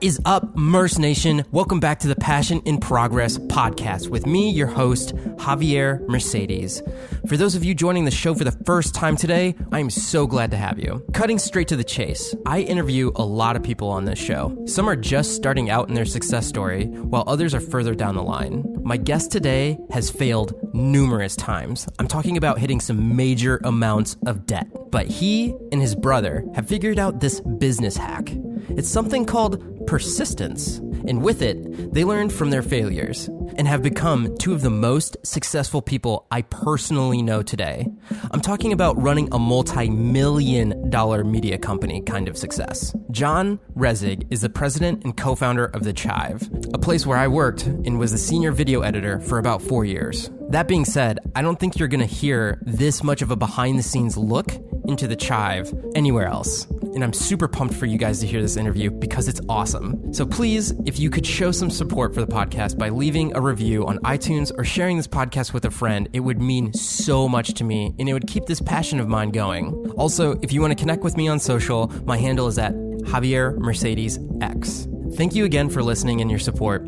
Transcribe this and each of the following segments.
is up, Merce Nation? Welcome back to the Passion in Progress podcast with me, your host, Javier Mercedes. For those of you joining the show for the first time today, I am so glad to have you. Cutting straight to the chase, I interview a lot of people on this show. Some are just starting out in their success story, while others are further down the line. My guest today has failed numerous times. I'm talking about hitting some major amounts of debt. But he and his brother have figured out this business hack. It's something called persistence. And with it, they learned from their failures and have become two of the most successful people I personally know today. I'm talking about running a multi million dollar media company kind of success. John Resig is the president and co founder of The Chive, a place where I worked and was the senior video editor for about four years. That being said, I don't think you're gonna hear this much of a behind the scenes look into The Chive anywhere else. And I'm super pumped for you guys to hear this interview because it's awesome. So please, if you could show some support for the podcast by leaving a review on iTunes or sharing this podcast with a friend, it would mean so much to me and it would keep this passion of mine going. Also, if you want to connect with me on social, my handle is at Javier Mercedes X. Thank you again for listening and your support.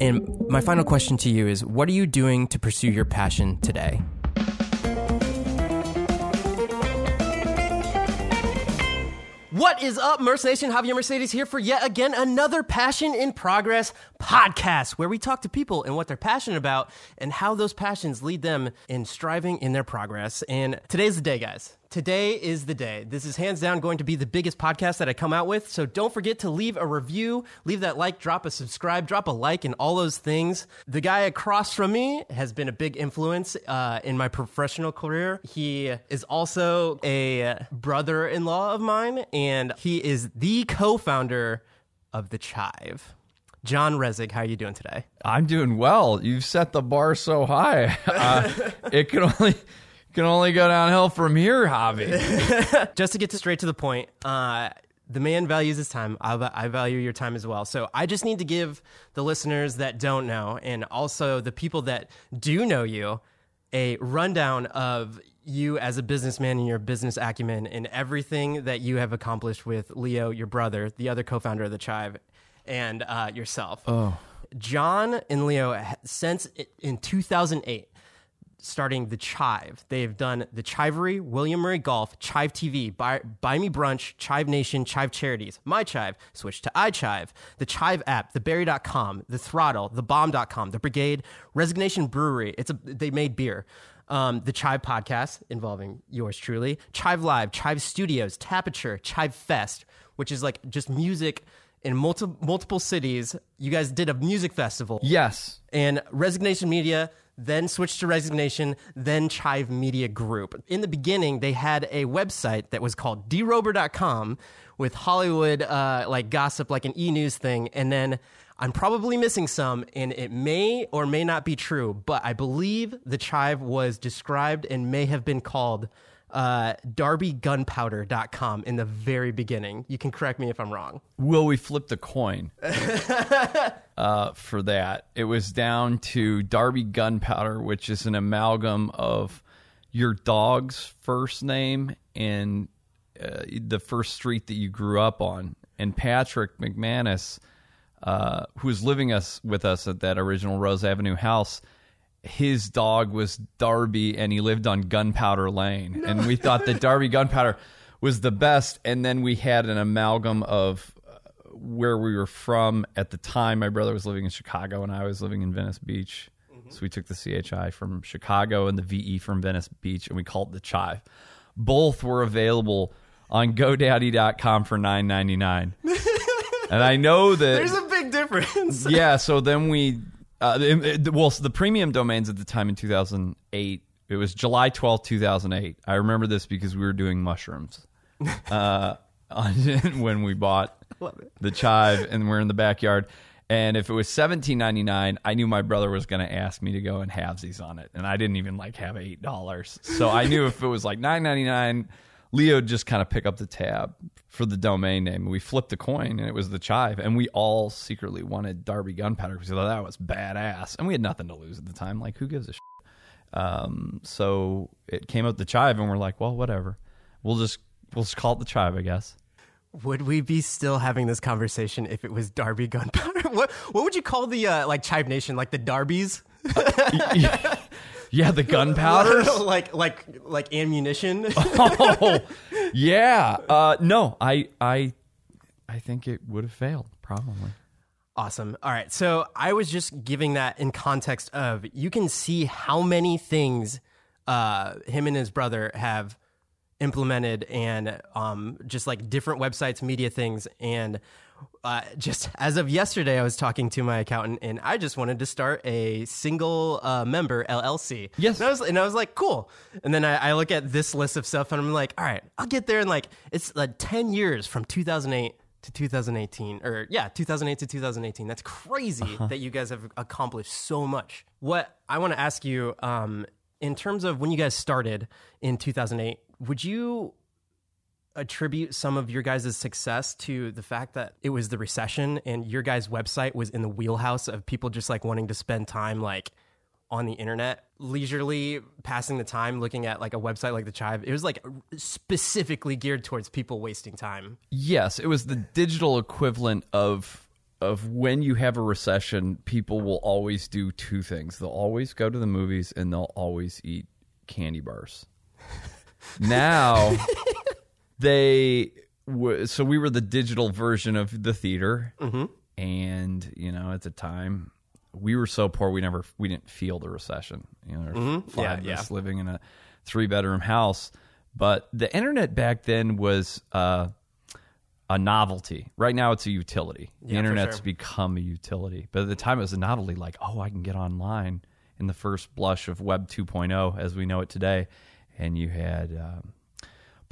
And my final question to you is what are you doing to pursue your passion today? What is up, Merce Nation? Javier Mercedes here for yet again another Passion in Progress podcast where we talk to people and what they're passionate about and how those passions lead them in striving in their progress. And today's the day, guys. Today is the day. This is hands down going to be the biggest podcast that I come out with. So don't forget to leave a review, leave that like, drop a subscribe, drop a like, and all those things. The guy across from me has been a big influence uh, in my professional career. He is also a brother in law of mine, and he is the co founder of The Chive. John Resig, how are you doing today? I'm doing well. You've set the bar so high. Uh, it can only can only go downhill from here, Javi. Just to get to straight to the point, uh, the man values his time. I, I value your time as well. So I just need to give the listeners that don't know, and also the people that do know you, a rundown of you as a businessman and your business acumen and everything that you have accomplished with Leo, your brother, the other co-founder of the Chive, and uh, yourself. Oh. John and Leo, since in 2008, starting the Chive. They've done the Chivery, William Murray Golf, Chive TV, Buy, Buy Me Brunch, Chive Nation, Chive Charities, My Chive, Switch to iChive, the Chive app, theberry.com, the Throttle, thebomb.com, the Brigade, Resignation Brewery. It's a they made beer. Um, the Chive podcast involving yours truly, Chive Live, Chive Studios, Tapature, Chive Fest, which is like just music in multi- multiple cities. You guys did a music festival yes. and Resignation Media, then switched to Resignation, then Chive Media Group. In the beginning, they had a website that was called derober.com with Hollywood uh, like gossip, like an e news thing. And then I'm probably missing some, and it may or may not be true, but I believe the Chive was described and may have been called uh, darbygunpowder.com in the very beginning. You can correct me if I'm wrong. Will we flip the coin uh, for that? It was down to Darby Gunpowder, which is an amalgam of your dog's first name and uh, the first street that you grew up on. And Patrick McManus, uh, who was living us with us at that original Rose Avenue house, his dog was Darby and he lived on Gunpowder Lane. And we thought that Darby Gunpowder was the best. And then we had an amalgam of uh, where we were from at the time. My brother was living in Chicago and I was living in Venice Beach. So we took the CHI from Chicago and the VE from Venice Beach and we called it the Chive. Both were available on GoDaddy.com for nine ninety nine. and I know that There's a big difference. yeah. So then we, uh, it- it- well, so the premium domains at the time in 2008, it was July 12th, 2008. I remember this because we were doing mushrooms uh, on, when we bought the chive and we're in the backyard. And if it was seventeen ninety nine, I knew my brother was going to ask me to go and halvesies on it, and I didn't even like have eight dollars. So I knew if it was like nine ninety nine, Leo just kind of pick up the tab for the domain name. We flipped the coin, and it was the chive, and we all secretly wanted Darby Gunpowder because we thought that was badass, and we had nothing to lose at the time. Like, who gives a shit? Um, so it came out the chive, and we're like, well, whatever. We'll just we'll just call it the chive, I guess. Would we be still having this conversation if it was Darby Gunpowder? What what would you call the uh, like Chive Nation, like the Darbies? Yeah, the gunpowder. like like like ammunition. oh, yeah. Uh, no, I I I think it would have failed probably. Awesome. All right. So I was just giving that in context of you can see how many things uh, him and his brother have implemented and um, just like different websites, media things. And uh, just as of yesterday, I was talking to my accountant and I just wanted to start a single uh, member LLC. Yes. And I, was, and I was like, cool. And then I, I look at this list of stuff and I'm like, all right, I'll get there. And like, it's like 10 years from 2008 to 2018 or yeah 2008 to 2018 that's crazy that you guys have accomplished so much what i want to ask you um, in terms of when you guys started in 2008 would you attribute some of your guys' success to the fact that it was the recession and your guys website was in the wheelhouse of people just like wanting to spend time like on the internet leisurely passing the time looking at like a website like the chive it was like specifically geared towards people wasting time Yes, it was the digital equivalent of of when you have a recession, people will always do two things. They'll always go to the movies and they'll always eat candy bars. now they w- so we were the digital version of the theater. And, you know, at the time we were so poor we never we didn't feel the recession. You know, were five Yeah, of us yeah. living in a three bedroom house. But the internet back then was uh, a novelty. Right now, it's a utility. The Yeah, internet's sure. become a utility. But at the time, it was a novelty. Like, oh, I can get online in the first blush of Web 2.0 as we know it today. And you had um,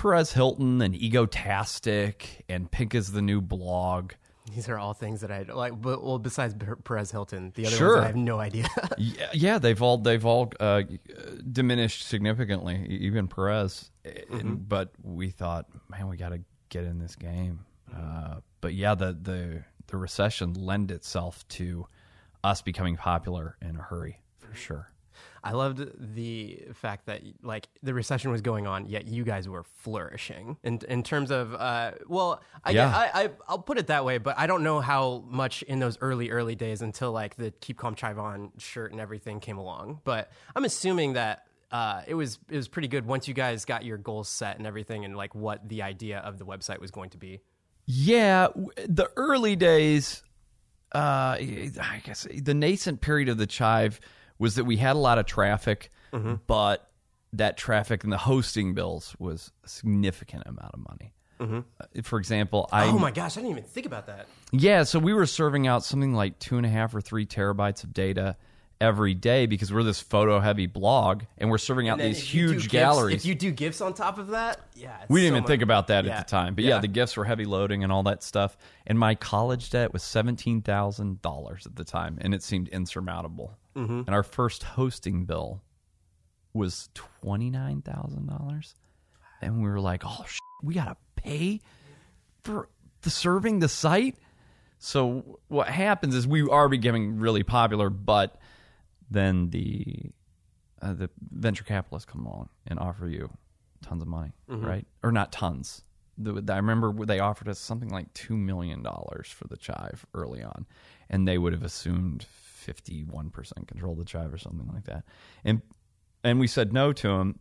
Perez Hilton and Egotastic and Pink is the New Blog. These are all things that I like. But well, besides Perez Hilton, the other Sure. ones I have no idea. Yeah, yeah, they've all they've all uh, diminished significantly, even Perez. And- but we thought, man, we got to get in this game. Uh, but yeah, the the the recession lend itself to us becoming popular in a hurry for sure. I loved the fact that like the recession was going on, yet you guys were flourishing in in terms of uh, well, I, Yeah. I, I I'll put it that way, but I don't know how much in those early early days until like the Keep Calm Chive On shirt and everything came along. But I'm assuming that. Uh, it was it was pretty good once you guys got your goals set and everything and like what the idea of the website was going to be. Yeah, w- the early days, uh, I guess the nascent period of the Chive was that we had a lot of traffic, but that traffic and the hosting bills was a significant amount of money. Uh, for example, I oh my gosh, I didn't even think about that. yeah, so we were serving out something like two and a half or three terabytes of data every day because we're this photo heavy blog and we're serving out these if you do huge galleries. If you do GIFs on top of that, yeah, We didn't so even much- think about that Yeah. at the time. But yeah. Yeah. the GIFs were heavy loading and all that stuff. And my college debt was $17,000 at the time, and it seemed insurmountable. Mm-hmm. And our first hosting bill was $29,000. And we were like, oh, sh- we got to pay for the serving the site? So what happens is we are becoming really popular, but then the uh, the venture capitalists come along and offer you tons of money, right? Or not tons. The, I remember they offered us something like two million dollars for the Chive early on, and they would have assumed fifty-one percent control of the Chive or something like that, and and we said no to him.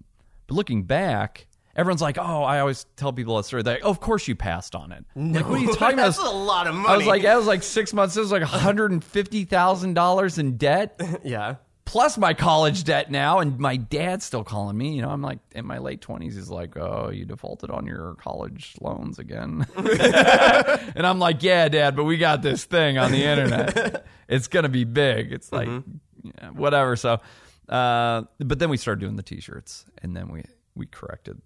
But looking back, everyone's like, "Oh, I always tell people that story. They're like, oh, of course you passed on it. Like, what are you talking about? That's a lot of money. I was like, I was like six months. It was like one hundred and fifty thousand dollars in debt, yeah. Plus my college debt now, and my dad's still calling me. You know, I'm like in my late twenties. He's like, "Oh, you defaulted on your college loans again," and I'm like, "Yeah, Dad, but we got this thing on the internet. it's gonna be big. It's like, yeah, whatever." So, uh, but then we started doing the T-shirts, and then we we corrected.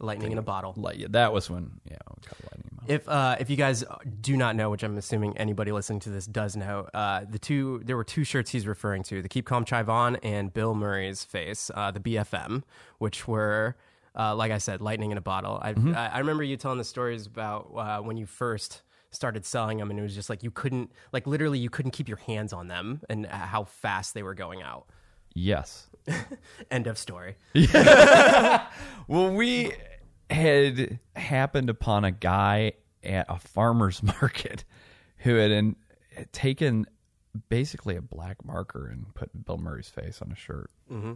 Lightning in a bottle. Like yeah, that was when yeah, we got lightning. in a bottle. If uh, if you guys do not know, which I'm assuming anybody listening to this does know, uh, the two there were two shirts he's referring to: the Keep Calm Chive On and Bill Murray's face, uh, the BFM, which were. Uh, like I said, lightning in a bottle. I, Mm-hmm. I I remember you telling the stories about uh, when you first started selling them, and it was just like you couldn't, like literally, you couldn't keep your hands on them, and how fast they were going out. Yes. End of story. Well, we had happened upon a guy at a farmer's market who had, in, had taken basically a black marker and put Bill Murray's face on a shirt. Mm-hmm.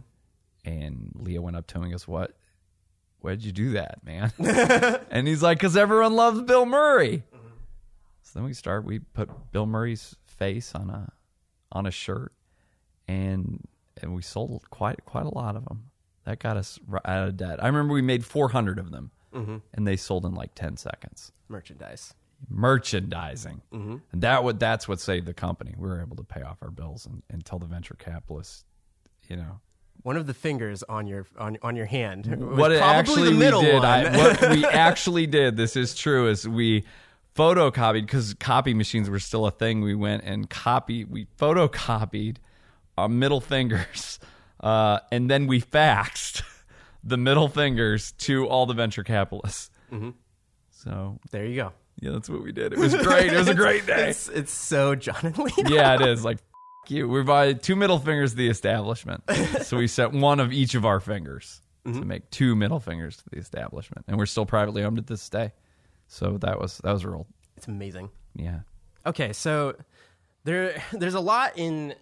And Leo went up to him and goes, "What? Why'd you do that, man?" and he's like, "Cause everyone loves Bill Murray." So then we start. We put Bill Murray's face on a on a shirt, and and we sold quite quite a lot of them. That got us out of debt. I remember we made 400 of them, mm-hmm. and they sold in like 10 seconds. Merchandise. Merchandising, mm-hmm. and that would that's what saved the company. We were able to pay off our bills and, and tell the venture capitalists, you know, One of the fingers on your on on your hand. was what it probably actually the middle we did. I, what we actually did, this is true, is we photocopied because copy machines were still a thing. We went and copied, we photocopied our middle fingers, uh, and then we faxed the middle fingers to all the venture capitalists. Mm-hmm. So there you go. yeah, that's what we did. It was great. It was a great day. It's it's so John and Lee. yeah, it is. Like, f- you. We buy two middle fingers to the establishment. so we set one of each of our fingers Mm-hmm. to make two middle fingers to the establishment. And we're still privately owned to this day. So that was that was real. It's amazing. Yeah. Okay, so there there's a lot in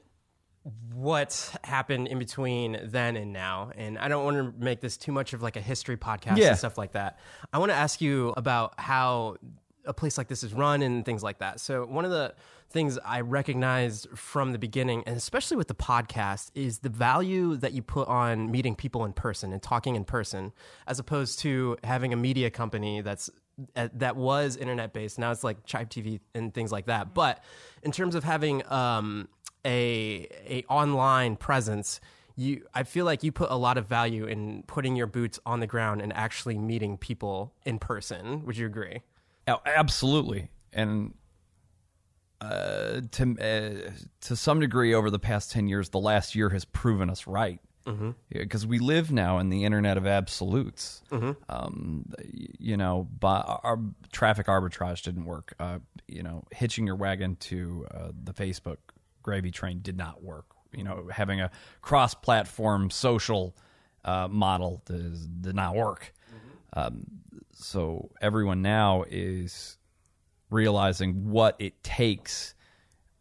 what happened in between then and now, and I don't want to make this too much of like a history podcast Yeah. and stuff like that. I want to ask you about how a place like this is run and things like that. So one of the things I recognized from the beginning, and especially with the podcast, is the value that you put on meeting people in person and talking in person, as opposed to having a media company that's uh, that was internet based. Now it's like Chive TV and things like that. But in terms of having um, a a online presence, you I feel like you put a lot of value in putting your boots on the ground and actually meeting people in person. Would you agree? Oh, absolutely. And uh, to uh, to some degree, over the past ten years, the last year has proven us right. Because we live now in the internet of absolutes. Um, you know, our traffic arbitrage didn't work. Uh, you know, hitching your wagon to uh, the Facebook gravy train did not work. You know, having a cross-platform social uh, model does, did not work. Um, so everyone now is realizing what it takes.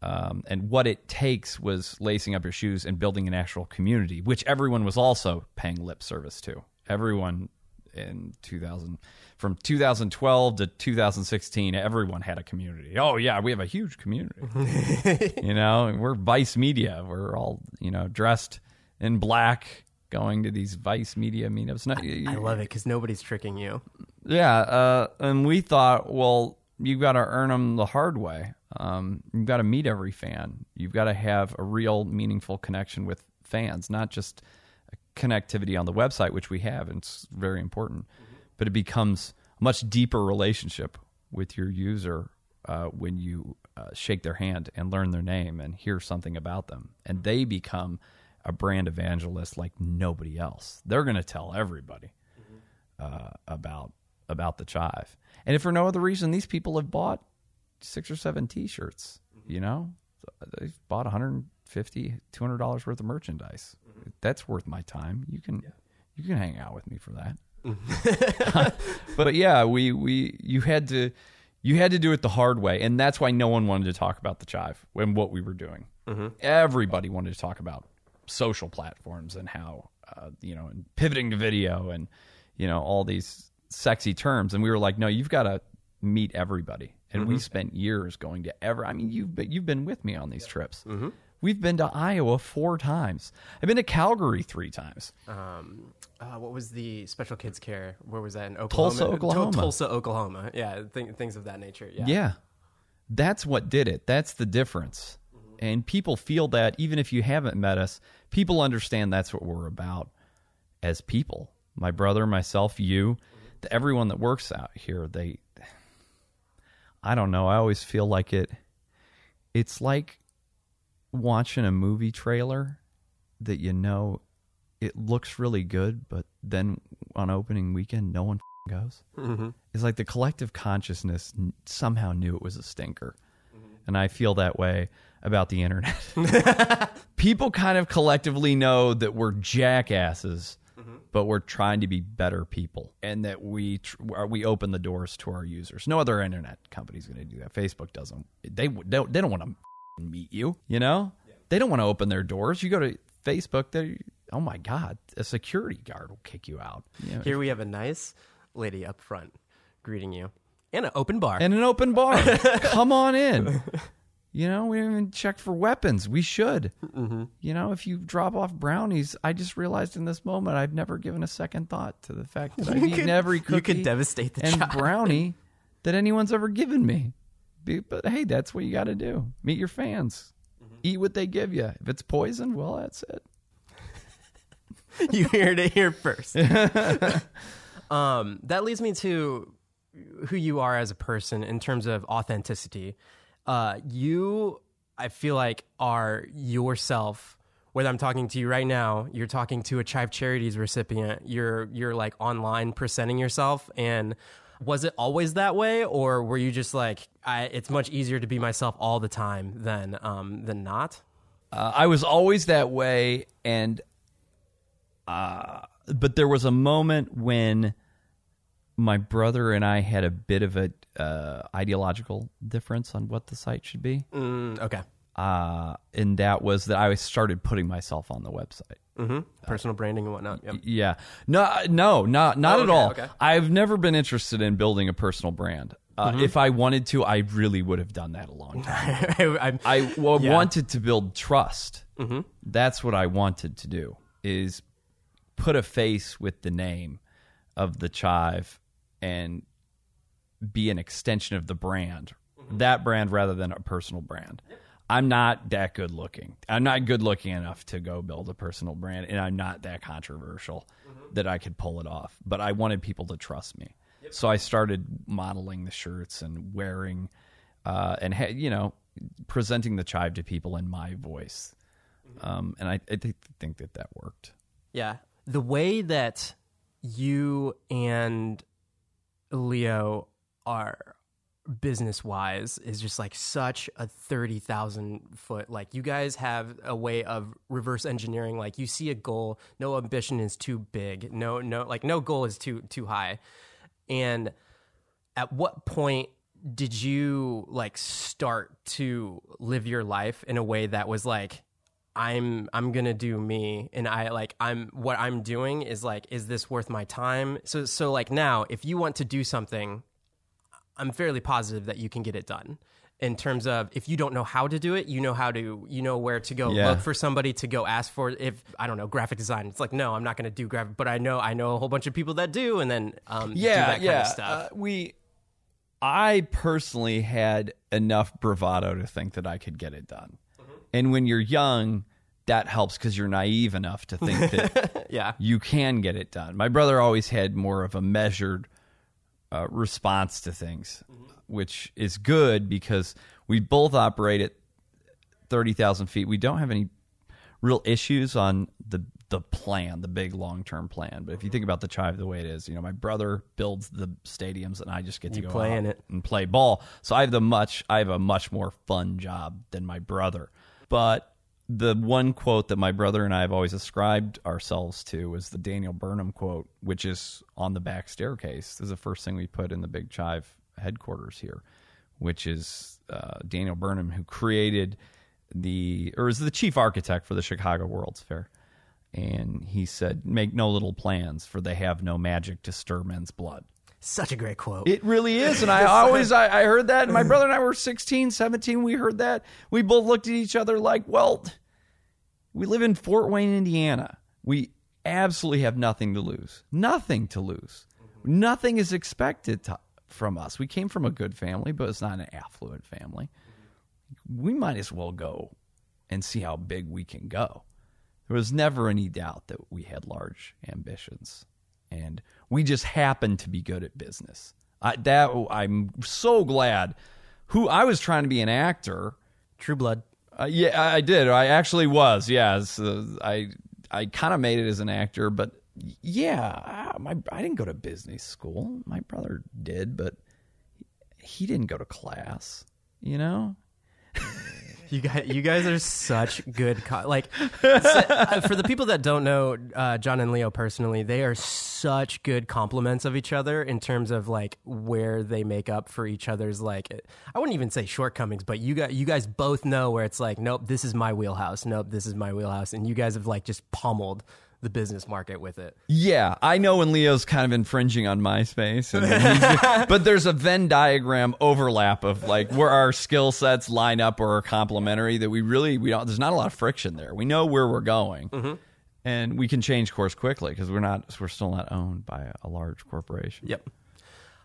Um, and what it takes was lacing up your shoes and building an actual community, which everyone was also paying lip service to. Everyone in 2000, from 2012 to 2016, everyone had a community. Oh, yeah, we have a huge community. you know, we're Vice Media. We're all, you know, dressed in black going to these Vice Media meetups. No, I love it because nobody's tricking you. yeah, uh, and we thought, well, you've got to earn them the hard way. Um, you've got to meet every fan. You've got to have a real, meaningful connection with fans, not just connectivity on the website, which we have, and it's very important. But it becomes a much deeper relationship with your user uh, when you uh, shake their hand and learn their name and hear something about them, and they become a brand evangelist like nobody else. They're going to tell everybody uh, about about the chive. And if for no other reason, these people have bought six or seven T-shirts. You know, they've bought 150 200 dollars worth of merchandise. That's worth my time. You can you can hang out with me for that. but yeah, we we you had to you had to do it the hard way, and that's why no one wanted to talk about the chive and what we were doing. Mm-hmm. Everybody wanted to talk about social platforms and how uh, you know and pivoting to video and you know all these sexy terms, and we were like, no, you've got to meet everybody. And we mm-hmm. spent years going to ever. I mean, you've been, you've been with me on these trips. Mm-hmm. We've been to Iowa four times. I've been to Calgary three times. Um, uh, what was the special kids care? Where was that in Oklahoma? Tulsa, Oklahoma. Tulsa, Oklahoma. Yeah, th- things of that nature. Yeah. Yeah. That's what did it. That's the difference. And people feel that even if you haven't met us, people understand that's what we're about as people. My brother, myself, you, the, everyone that works out here, they I don't know, I always feel like it it's like watching a movie trailer that you know it looks really good, but then on opening weekend no one goes. Mm-hmm. It's like the collective consciousness n- somehow knew it was a stinker. Mm-hmm. And I feel that way about the internet. People kind of collectively know that we're jackasses mm-hmm. but we're trying to be better people, and that we tr- we open the doors to our users. No other internet company is going to do that. Facebook doesn't. They they don't, they don't want to meet you. You know, they don't want to open their doors. You go to Facebook, they oh my god, a security guard will kick you out. You know, Here we have a nice lady up front greeting you in an open bar. and an open bar. Come on in. You know, we didn't even check for weapons. We should. Mm-hmm. You know, if you drop off brownies, I just realized in this moment I've never given a second thought to the fact that I've You eaten could- every you could devastate the and child. brownie that anyone's ever given me. Be- But hey, that's what you got to do. Meet your fans. Mm-hmm. Eat what they give you. If it's poison, well, that's it. you heard it here first. um, that leads me to who you are as a person in terms of authenticity. Uh, you, I feel like, are yourself. Whether I'm talking to you right now, you're talking to a Chive Charities recipient. You're you're like online presenting yourself, and was it always that way, or were you just like, I, it's much easier to be myself all the time than um, than not? Uh, I was always that way, and uh, but there was a moment when my brother and I had a bit of a uh, ideological difference on what the site should be, Mm, okay. Uh, and that was that I started putting myself on the website. hmm Personal branding and whatnot. Yep. Yeah, no, no, not not Oh, at all. okay. I've never been interested in building a personal brand. Uh, Mm-hmm. If I wanted to, I really would have done that a long time. I'm- I well, Yeah. wanted to build trust. That's what I wanted to do is put a face with the name of the chive and be an extension of the brand, that brand rather than a personal brand. I'm not that good looking. I'm not good looking enough to go build a personal brand, and I'm not that controversial that I could pull it off. But I wanted people to trust me, so I started modeling the shirts and wearing, uh, and ha- you know, presenting the chive to people in my voice. Um, and I, I think, think that that worked. Yeah. The way that you and Leo are business wise is just like such a 30,000 foot. Like, you guys have a way of reverse engineering. Like, you see a goal, no ambition is too big. No, no, like, no goal is too, too high. And at what point did you like start to live your life in a way that was like I'm I'm to do me and I like I'm what I'm doing is like is this worth my time? So so like now if you want to do something I'm fairly positive that you can get it done. In terms of if you don't know how to do it, you know how to you know where to go Yeah. look for somebody to go ask for if I don't know graphic design. It's like no, I'm not going to do graphic, but I know I know a whole bunch of people that do and then um do that kind of stuff. Uh, we, I personally had enough bravado to think that I could get it done. Mm-hmm. And when you're young, that helps because you're naive enough to think that yeah. you can get it done. My brother always had more of a measured uh, response to things, which is good because we both operate at 30,000 feet. We don't have any real issues on the the plan, the big long term plan. But if you think about the chive the way it is, you know, my brother builds the stadiums and I just get to You go play in it. and play ball. So I have the much I have a much more fun job than my brother. But the one quote that my brother and I have always ascribed ourselves to was the Daniel Burnham quote, which is on the back staircase. This is the first thing we put in the Big Chive headquarters here, which is uh, Daniel Burnham, who created the or is the chief architect for the Chicago World's Fair. And he said, "Make no little plans, for they have no magic to stir men's blood." Such a great quote. It really is. And I always, I, I heard that. And my brother and I were 16, 17. We heard that. We both looked at each other like, well, we live in Fort Wayne, Indiana. We absolutely have nothing to lose. Nothing to lose. Nothing is expected to, from us. We came from a good family, but it's not an affluent family. We might as well go and see how big we can go. There was never any doubt that we had large ambitions, and we just happened to be good at business. I, that I'm so glad. Who I was trying to be an actor. True Blood. Uh, yeah, I did. I actually was. Yeah, so I I kind of made it as an actor, but yeah, my I didn't go to business school. My brother did, but he didn't go to class. You know, You guys, you guys are such good. Co- like so, uh, for the people that don't know uh, John and Leo personally, they are such good complements of each other in terms of like where they make up for each other's like. I wouldn't even say shortcomings, but you guys, you guys both know where it's like, nope, this is my wheelhouse. Nope, this is my wheelhouse, and you guys have like just pummeled the business market with it. Yeah, I know when Leo's kind of infringing on my space, and but there's a Venn diagram overlap of like where our skill sets line up or are complementary that we really we don't. There's not a lot of friction there. We know where we're going, mm-hmm. and we can change course quickly because we're not we're still not owned by a, large corporation. Yep.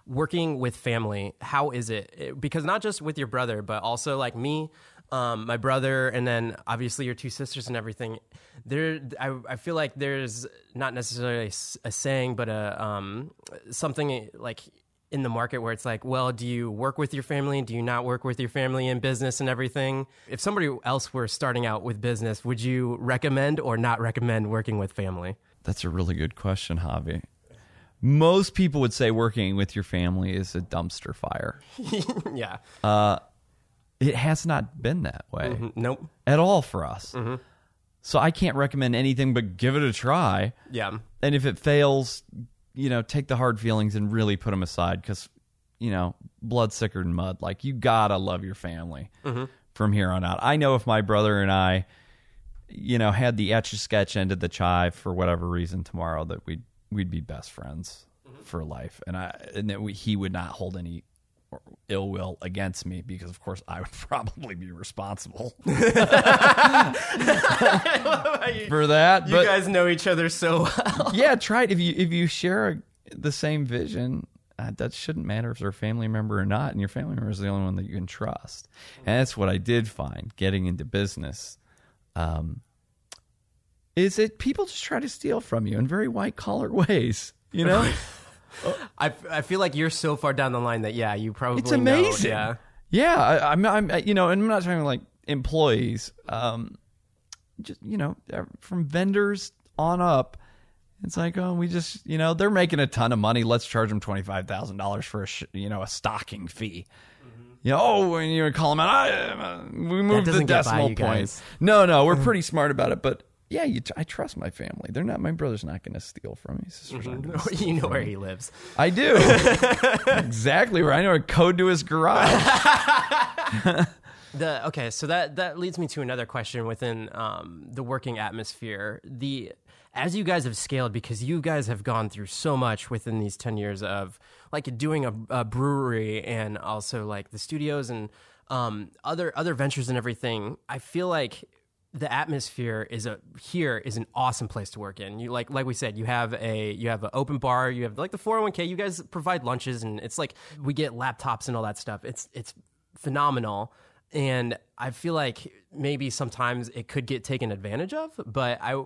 Working with family, how is? It- Because not just with your brother, but also like me, um, my brother, and then obviously your two sisters and everything. There, I, I feel like there's not necessarily a saying, but a um, something like in the market where it's like, well, do you work with your family? Do you not work with your family in business and everything? If somebody else were starting out with business, would you recommend or not recommend working with family? That's a really good question, Javi. Most people would say working with your family is a dumpster fire. yeah. It has not been that way. Mm-hmm. Nope. at all for us. Mm-hmm. So I can't recommend anything but give it a try. Yeah. And if it fails, you know, take the hard feelings and really put them aside because, you know, blood's thicker than mud. Like you gotta love your family mm-hmm. from here on out. I know if my brother and I, you know, had the etch a sketch ended the chive for whatever reason tomorrow, that we'd we'd be best friends for life, and I and that we, he would not hold any ill will against me because of course I would probably be responsible for that. You but guys know each other so well. yeah, try it if you if you share the same vision. Uh, that shouldn't matter if they're a family member or not, and your family member is the only one that you can trust. And that's what I did find getting into business. Um, is that people just try to steal from you in very white collar ways, you know? I, I feel like you're so far down the line that yeah, you probably It's know, amazing. yeah. Yeah, I, I'm, I'm, you know, and I'm not talking like employees. Um, just you know, from vendors on up. It's like, oh, we just, you know, they're making a ton of money. Let's charge them twenty five thousand dollars for a, sh- you know, a stocking fee. You know, oh, when you call them out, I, uh, we moved the doesn't get by decimal points. point. No, no, we're pretty smart about it. But yeah, you, I trust my family. They're not. My brother's not going to steal from me. Steal you know where me. he lives. I do. exactly where I know a code to his garage. The okay, so that that leads me to another question within um, the working atmosphere. The as you guys have scaled, because you guys have gone through so much within these ten years of like doing a, a brewery and also like the studios and um, other other ventures and everything. I feel like the atmosphere is a here is an awesome place to work in. You like like we said, you have a you have an open bar, you have like the 401k, you guys provide lunches and it's like we get laptops and all that stuff. It's it's phenomenal. And I feel like maybe sometimes it could get taken advantage of, but I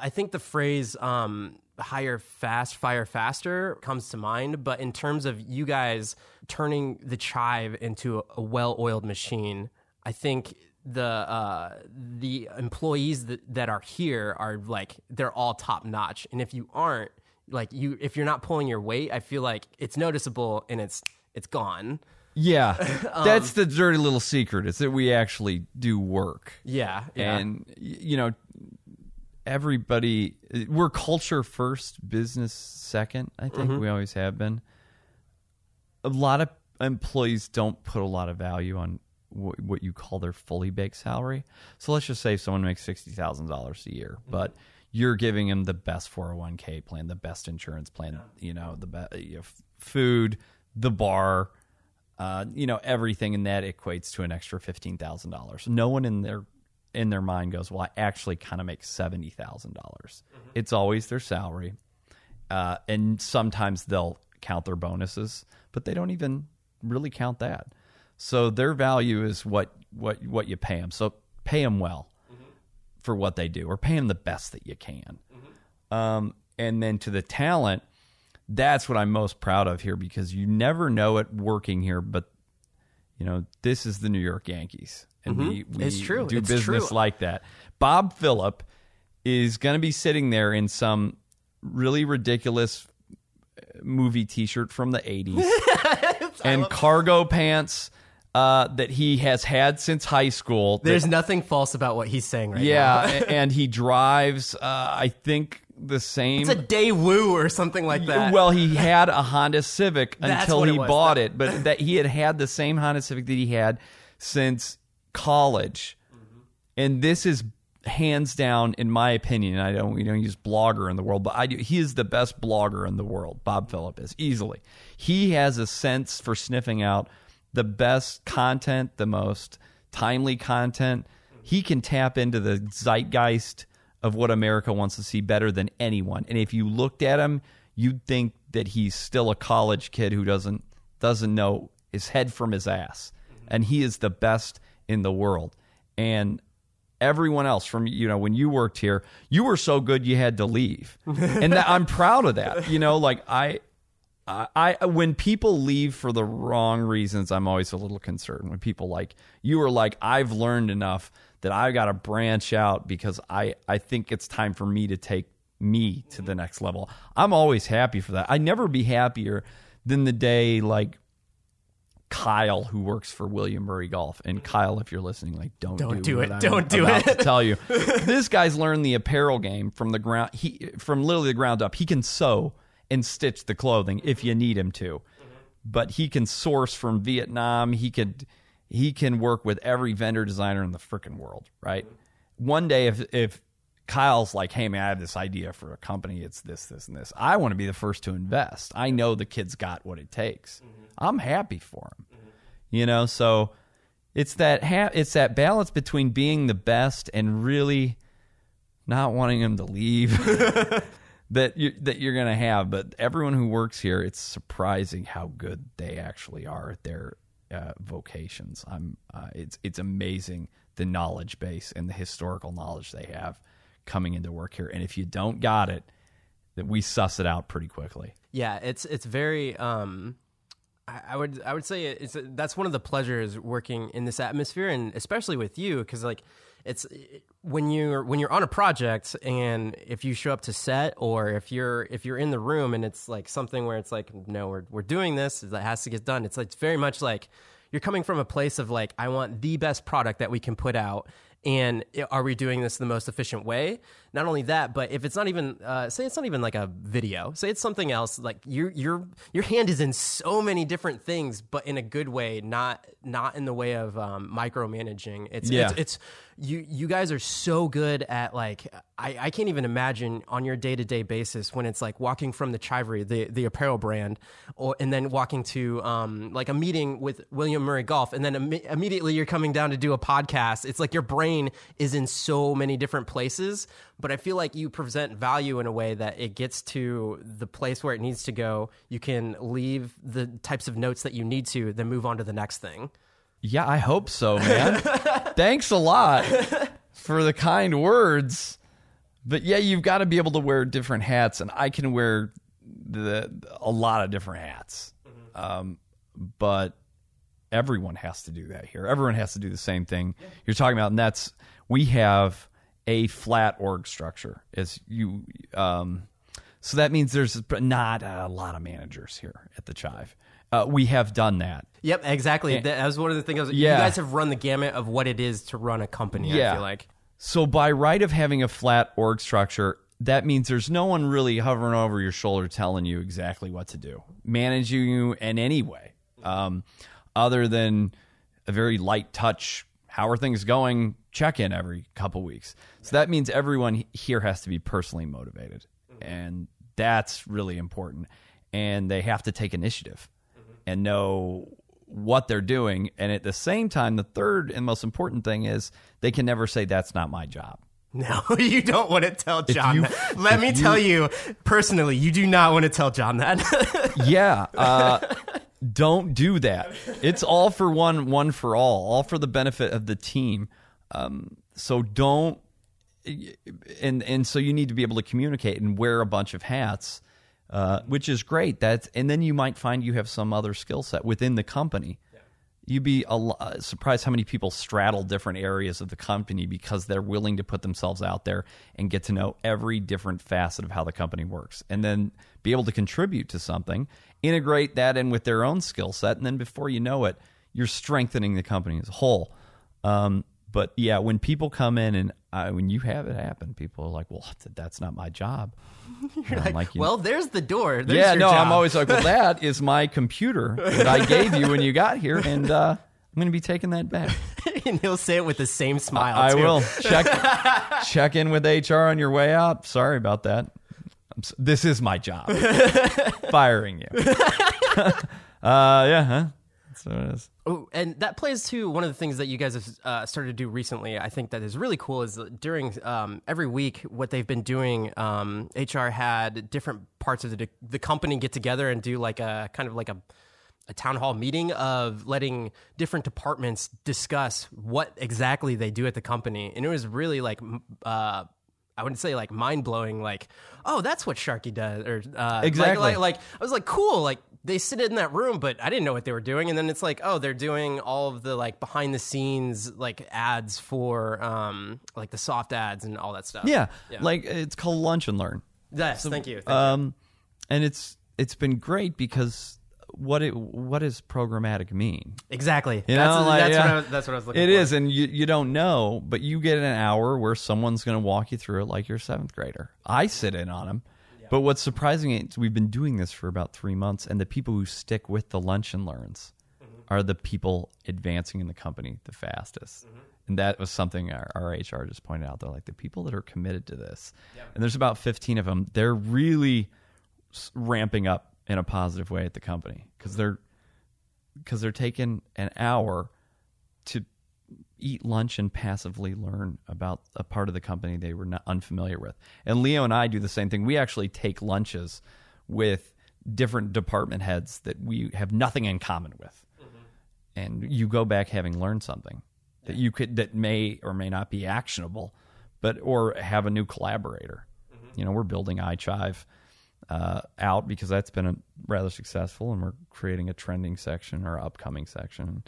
I think the phrase um, hire fast, fire faster comes to mind. But in terms of you guys turning the chive into a, a well oiled machine, I think the uh, the employees that, that are here are like they're all top notch. And if you aren't, like you if you're not pulling your weight, I feel like it's noticeable and it's it's gone. Yeah, that's the dirty little secret is that we actually do work. Yeah. Yeah. And, you know, everybody, we're culture first, business second, I think. We always have been. A lot of employees don't put a lot of value on what, what you call their fully baked salary. So let's just say someone makes $60,000 a year, but you're giving them the best 401k plan, the best insurance plan, you know, the best you know, food, the bar, uh, you know, everything in that equates to an extra fifteen thousand dollars. No one in their in their mind goes, "Well, I actually kind of make seventy dollars." It's always their salary, uh, and sometimes they'll count their bonuses, but they don't even really count that. So their value is what what what you pay them. So pay them well for what they do, or pay them the best that you can. Um, and then to the talent, that's what I'm most proud of here because you never know it working here, but you know this is the New York Yankees, and we, we Mm-hmm. It's true. do It's business true. like that. Bob Phillip is going to be sitting there in some really ridiculous uh, movie T-shirt from the '80s and cargo pants. Uh, that he has had since high school. that- There's nothing false about what he's saying right now. yeah, and he drives. Uh, I think the same. It's a Daewoo or something like that. Well, he had a Honda Civic until it he was. bought it, but that he had had the same Honda Civic that he had since college. Mm-hmm. And this is hands down, in my opinion. I don't, we don't use blogger in the world, but I do. He is the best blogger in the world. Bob Phillip is easily. He has a sense for sniffing out the best content, the most timely content. He can tap into the zeitgeist of what America wants to see better than anyone. And if you looked at him, you'd think that he's still a college kid who doesn't doesn't know his head from his ass. And he is the best in the world. And everyone else from you know when you worked here, you were so good you had to leave. and that, I'm proud of that. You know, like I I, I when people leave for the wrong reasons, I'm always a little concerned. When people like you are like, I've learned enough that I've got to branch out because I I think it's time for me to take me to the next level. I'm always happy for that. I'd never be happier than the day like Kyle, who works for William Murray Golf, and Kyle, if you're listening, like don't Don't do, do it. I'm Don't do about it. To tell you, this guy's learned the apparel game from the ground. He from literally the ground up. He can sew and stitch the clothing if you need him to, but he can source from Vietnam. He could he can work with every vendor designer in the freaking world. Right. One day, if if Kyle's like, hey man, I have this idea for a company. It's this, this, and this. I want to be the first to invest. I know the kid's got what it takes. Mm-hmm. I'm happy for him. Mm-hmm. You know, so it's that ha- it's that balance between being the best and really not wanting him to leave that you that you're gonna have. But everyone who works here, it's surprising how good they actually are at their uh, vocations. I'm uh, it's it's amazing the knowledge base and the historical knowledge they have coming into work here. And if you don't got it, that we suss it out pretty quickly. Yeah, it's it's very. Um, I, I would I would say it's that's one of the pleasures working in this atmosphere, and especially with you, because like it's when you're when you're on a project, and if you show up to set, or if you're if you're in the room, and it's like something where it's like, no, we're we're doing this that has to get done. It's like it's very much like you're coming from a place of like, I want the best product that we can put out. And are we doing this the most efficient way? Not only that, but if it's not even, uh, say it's not even like a video, say it's something else. Like your your your hand is in so many different things, but in a good way, not not in the way of um, micromanaging. It's, Yeah. it's it's you you guys are so good at like I, I can't even imagine on your day to day basis when it's like walking from the Chivery, the the apparel brand, or and then walking to um like a meeting with William Murray Golf, and then imme- immediately you're coming down to do a podcast. It's like your brain is in so many different places, but I feel like you present value in a way that it gets to the place where it needs to go. You can leave the types of notes that you need to, then move on to the next thing. Yeah, I hope so, man. Thanks a lot for the kind words. But yeah, you've got to be able to wear different hats, and I can wear the a lot of different hats. Um, but everyone has to do that here. Everyone has to do the same thing you're talking about, and that's we have a flat org structure. As you, um, so that means there's not a lot of managers here at the Chive. Uh, we have done that. Yep, exactly. That was one of the things. I was, Yeah. You guys have run the gamut of what it is to run a company. I Yeah. feel like. So by right of having a flat org structure, that means there's no one really hovering over your shoulder telling you exactly what to do, managing you in any way, um, other than a very light touch. How are things going? Check in every couple weeks. So that means everyone here has to be personally motivated, and that's really important. And they have to take initiative and know what they're doing. And at the same time, the third and most important thing is they can never say, That's not my job. No, you don't want to tell John. you- Let me you- tell you personally, you do not want to tell John that. Yeah. Uh, don't do that. It's all for one, one for all, all for the benefit of the team. Um, so don't. And and so you need to be able to communicate and wear a bunch of hats, uh, which is great. That's and then you might find you have some other skill set within the company. You'd be a uh, surprised how many people straddle different areas of the company because they're willing to put themselves out there and get to know every different facet of how the company works, and then be able to contribute to something, integrate that in with their own skill set, and then before you know it, you're strengthening the company as a whole. Um, but yeah, when people come in and uh, when you have it happen, people are like, "Well, that's not my job." You're like, like you well, there's the door. There's yeah, no, job. I'm always like, "Well, that is my computer that I gave you when you got here, and uh, I'm going to be taking that back." and he'll say it with the same smile. I, I will check check in with HR on your way out. Sorry about that. this is my job. Firing you. uh, yeah, huh? So it is. Oh, and that plays to one of the things that you guys have uh, started to do recently. I think that is really cool. Is during um, every week, what they've been doing. Um, HR had different parts of the the company get together and do like a kind of like a a town hall meeting of letting different departments discuss what exactly they do at the company, and it was really like. Uh, I wouldn't say like mind blowing, like, oh, that's what Sharky does, or uh, exactly. Like, like, like, I was like, cool, like they sit in that room, but I didn't know what they were doing. And then it's like, oh, they're doing all of the like behind the scenes like ads for um like the soft ads and all that stuff. Yeah, yeah. like it's called Lunch and Learn. Yes, so, thank you. Thank um, you. and it's it's been great because what it what does programmatic mean? Exactly. You that's, know, like, that's, yeah, what I, that's what I was looking It for. It is, and you, you don't know, but you get an hour where someone's going to walk you through it like your seventh grader. I sit in on them. Yeah. But what's surprising is we've been doing this for about three months, and the people who stick with the lunch and learns mm-hmm. are the people advancing in the company the fastest. Mm-hmm. And that was something our, our, HR just pointed out. They're like the people that are committed to this, and there's about 15 of them. They're really ramping up in a positive way at the company because they're because they're taking an hour to eat lunch and passively learn about a part of the company they were not unfamiliar with. And Leo and I do the same thing. We actually take lunches with different department heads that we have nothing in common with. Mm-hmm. And you go back having learned something that you could that may or may not be actionable, but or have a new collaborator. Mm-hmm. You know, we're building iChive uh, out because that's been a, rather successful, and we're creating a trending section or upcoming section,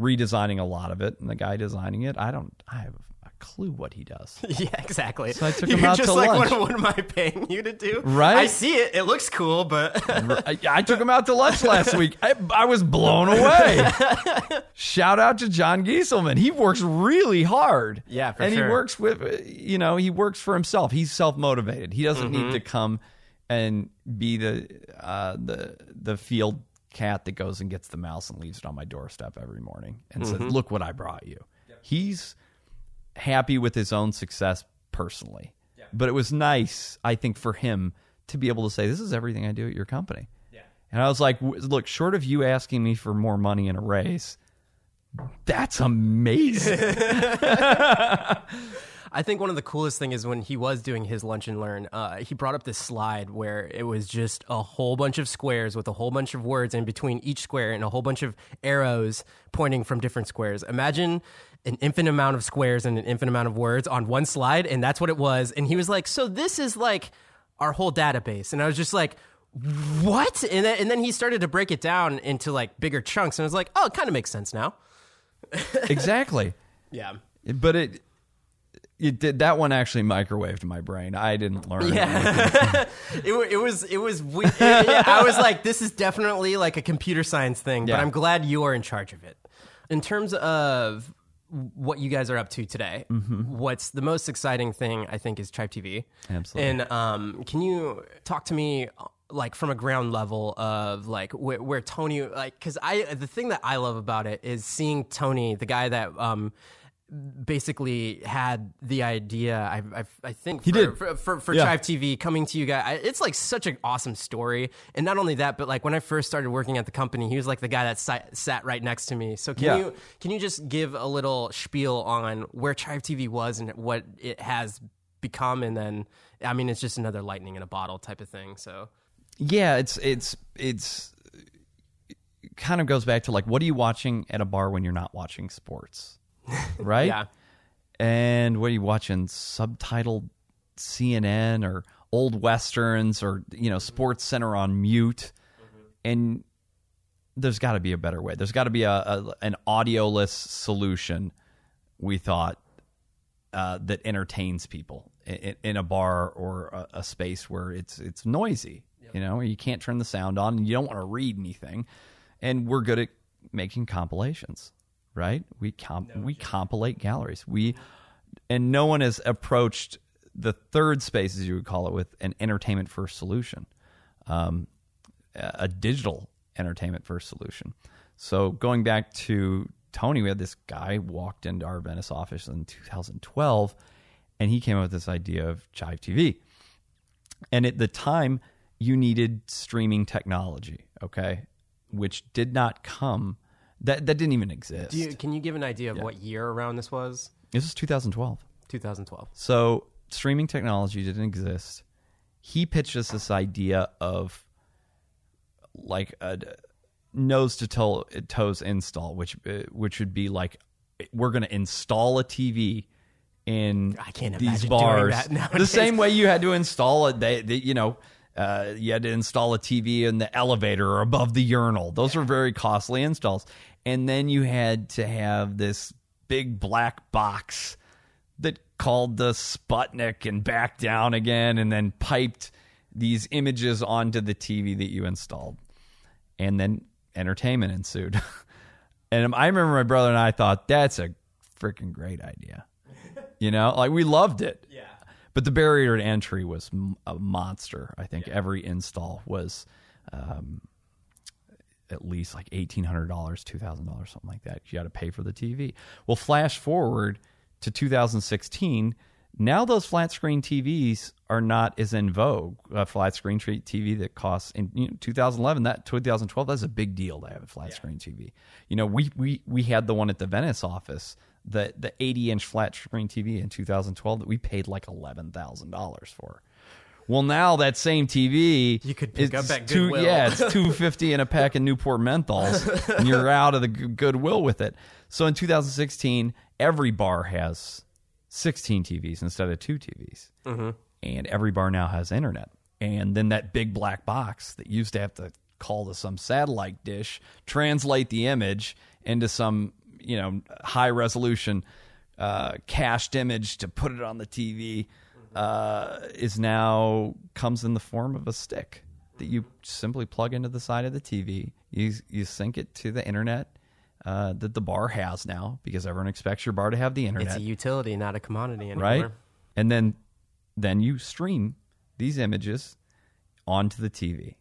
redesigning a lot of it. And the guy designing it, I don't, I have a clue what he does. yeah, exactly. So I took him You're out just to like, lunch. What, what, am I paying you to do? Right. I see it. It looks cool, but I, I, took him out to lunch last week. I, I was blown away. Shout out to John Gieselman. He works really hard. Yeah, and sure. he works with, you know, he works for himself. He's self motivated. He doesn't mm-hmm. need to come and be the uh, the the field cat that goes and gets the mouse and leaves it on my doorstep every morning and mm-hmm. says, "Look what I brought you." Yep. He's happy with his own success personally, yep. but it was nice, I think, for him to be able to say, "This is everything I do at your company." Yeah. And I was like, "Look, short of you asking me for more money in a raise." That's amazing. I think one of the coolest thing is when he was doing his lunch and learn, uh, he brought up this slide where it was just a whole bunch of squares with a whole bunch of words in between each square and a whole bunch of arrows pointing from different squares. Imagine an infinite amount of squares and an infinite amount of words on one slide, and that's what it was. And he was like, "So this is like our whole database," and I was just like. What? And then, and then he started to break it down into like bigger chunks, and I was like, "Oh, it kind of makes sense now." exactly. Yeah. But it it did that one actually microwaved my brain. I didn't learn. Yeah, it, it was it was. We, yeah, I was like, this is definitely like a computer science thing. Yeah. But I'm glad you are in charge of it. In terms of what you guys are up to today, mm-hmm. what's the most exciting thing I think is Chive TV. Absolutely. And um, can you talk to me like from a ground level of like where, where Tony like because I the thing that I love about it is seeing Tony, the guy that um basically had the idea. I, I, I think he for, did for for, for yeah. Chive TV coming to you guys. It's like such an awesome story, and not only that, but like when I first started working at the company, he was like the guy that sat, sat right next to me. So can yeah. you can you just give a little spiel on where Chive TV was and what it has become, and then I mean it's just another lightning in a bottle type of thing. So yeah, it's it's it's kind of goes back to like what are you watching at a bar when you're not watching sports right? yeah. And what are you watching? Subtitled CNN or old westerns or you know Sports Center on mute, mm-hmm. and there's got to be a better way. There's got to be a, a, an audioless solution. We thought uh, that entertains people in, in a bar or a, a, space where it's it's noisy. Yep. You know, you can't turn the sound on, and you don't want to read anything. And we're good at making compilations, right? We comp- we compilate galleries. We and no one has approached the third space, as you would call it, with an entertainment first solution, um, a a digital entertainment first solution. So going back to Tony, we had this guy walked into our Venice office in 2012, and he came up with this idea of Chive TV. And at the time, you needed streaming technology, okay, which did not come. That that didn't even exist. Do you, can you give an idea of what year around this was? this was 2012. 2012. So streaming technology didn't exist. He pitched us this idea of like a nose to toe toes install, which uh, which would be like we're going to install a TV in I can't these bars the same way you had to install it. They, they you know. Uh, you had to install a TV in the elevator or above the urinal. Those were very costly installs. And then you had to have this big black box that called the Sputnik and back down again and then piped these images onto the TV that you installed. And then entertainment ensued. and I remember my brother and I thought, that's a freaking great idea. You know, like we loved it. Yeah. But the barrier to entry was a monster. I think every install was um, at least like eighteen hundred dollars, two thousand dollars, something like that. You got to pay for the TV. Well, flash forward to 2016. Now those flat screen TVs are not as in vogue. A flat screen TV that costs in you know, 2011, that 2012, that's a big deal to have a flat screen TV. You know, we we we had the one at the Venice office, the the 80 inch flat screen TV in 2012 that we paid like eleven thousand dollars for. Well, now that same TV You could pick up at two, Goodwill. Yeah, it's two fifty in a pack of Newport menthols, and you're out of the Goodwill with it. So in 2016, every bar has 16 TVs instead of two TVs, Mm-hmm. and every bar now has internet. And then that big black box that used to have to call to some satellite dish, translate the image into some you know high resolution uh, cached image to put it on the TV uh, is now comes in the form of a stick that you simply plug into the side of the TV. You you sync it to the internet uh, that the bar has now because everyone expects your bar to have the internet It's a utility, not a commodity anymore. right? And then then you stream these images onto the TV.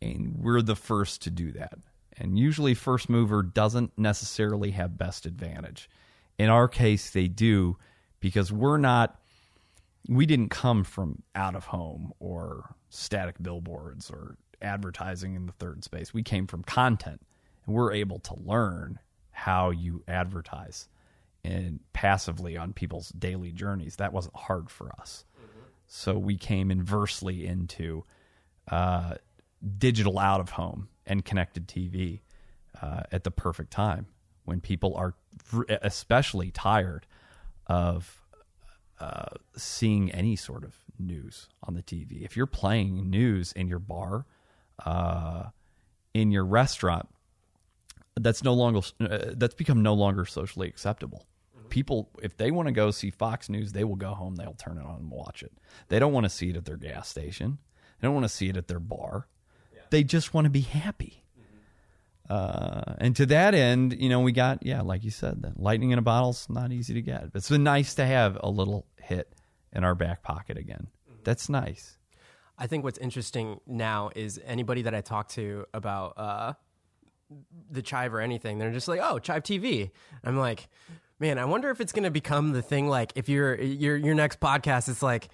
And we're the first to do that. And usually first mover doesn't necessarily have best advantage. In our case they do because we're not we didn't come from out of home or static billboards or advertising in the third space. We came from content and we're able to learn how you advertise and passively on people's daily journeys. That wasn't hard for us. So we came inversely into uh, digital out of home and connected TV uh, at the perfect time when people are especially tired of uh, seeing any sort of news on the TV. If you're playing news in your bar, uh, in your restaurant, that's no longer uh, that's become no longer socially acceptable. People, if they want to go see Fox News, they will go home. They'll turn it on and watch it. They don't want to see it at their gas station. They don't want to see it at their bar. They just want to be happy. Uh, and to that end, you know, we got yeah, like you said, that lightning in a bottle's not easy to get. But It's been nice to have a little hit in our back pocket again. That's nice. I think what's interesting now is anybody that I talk to about uh, the Chive or anything, they're just like, "Oh, Chive TV." I'm like, man, I wonder if it's going to become the thing. Like, if your your your next podcast, it's like,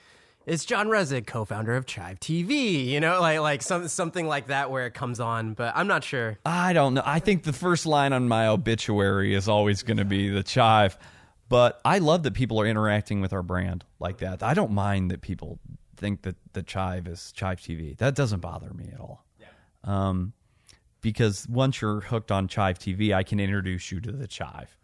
it's John Resig, co-founder of Chive TV. You know, like like some something like that where it comes on. But I'm not sure. I don't know. I think the first line on my obituary is always going to be the chive. But I love that people are interacting with our brand like that. I don't mind that people think that the chive is chive TV. That doesn't bother me at all. Yeah. Um, because once you're hooked on chive TV, I can introduce you to the chive.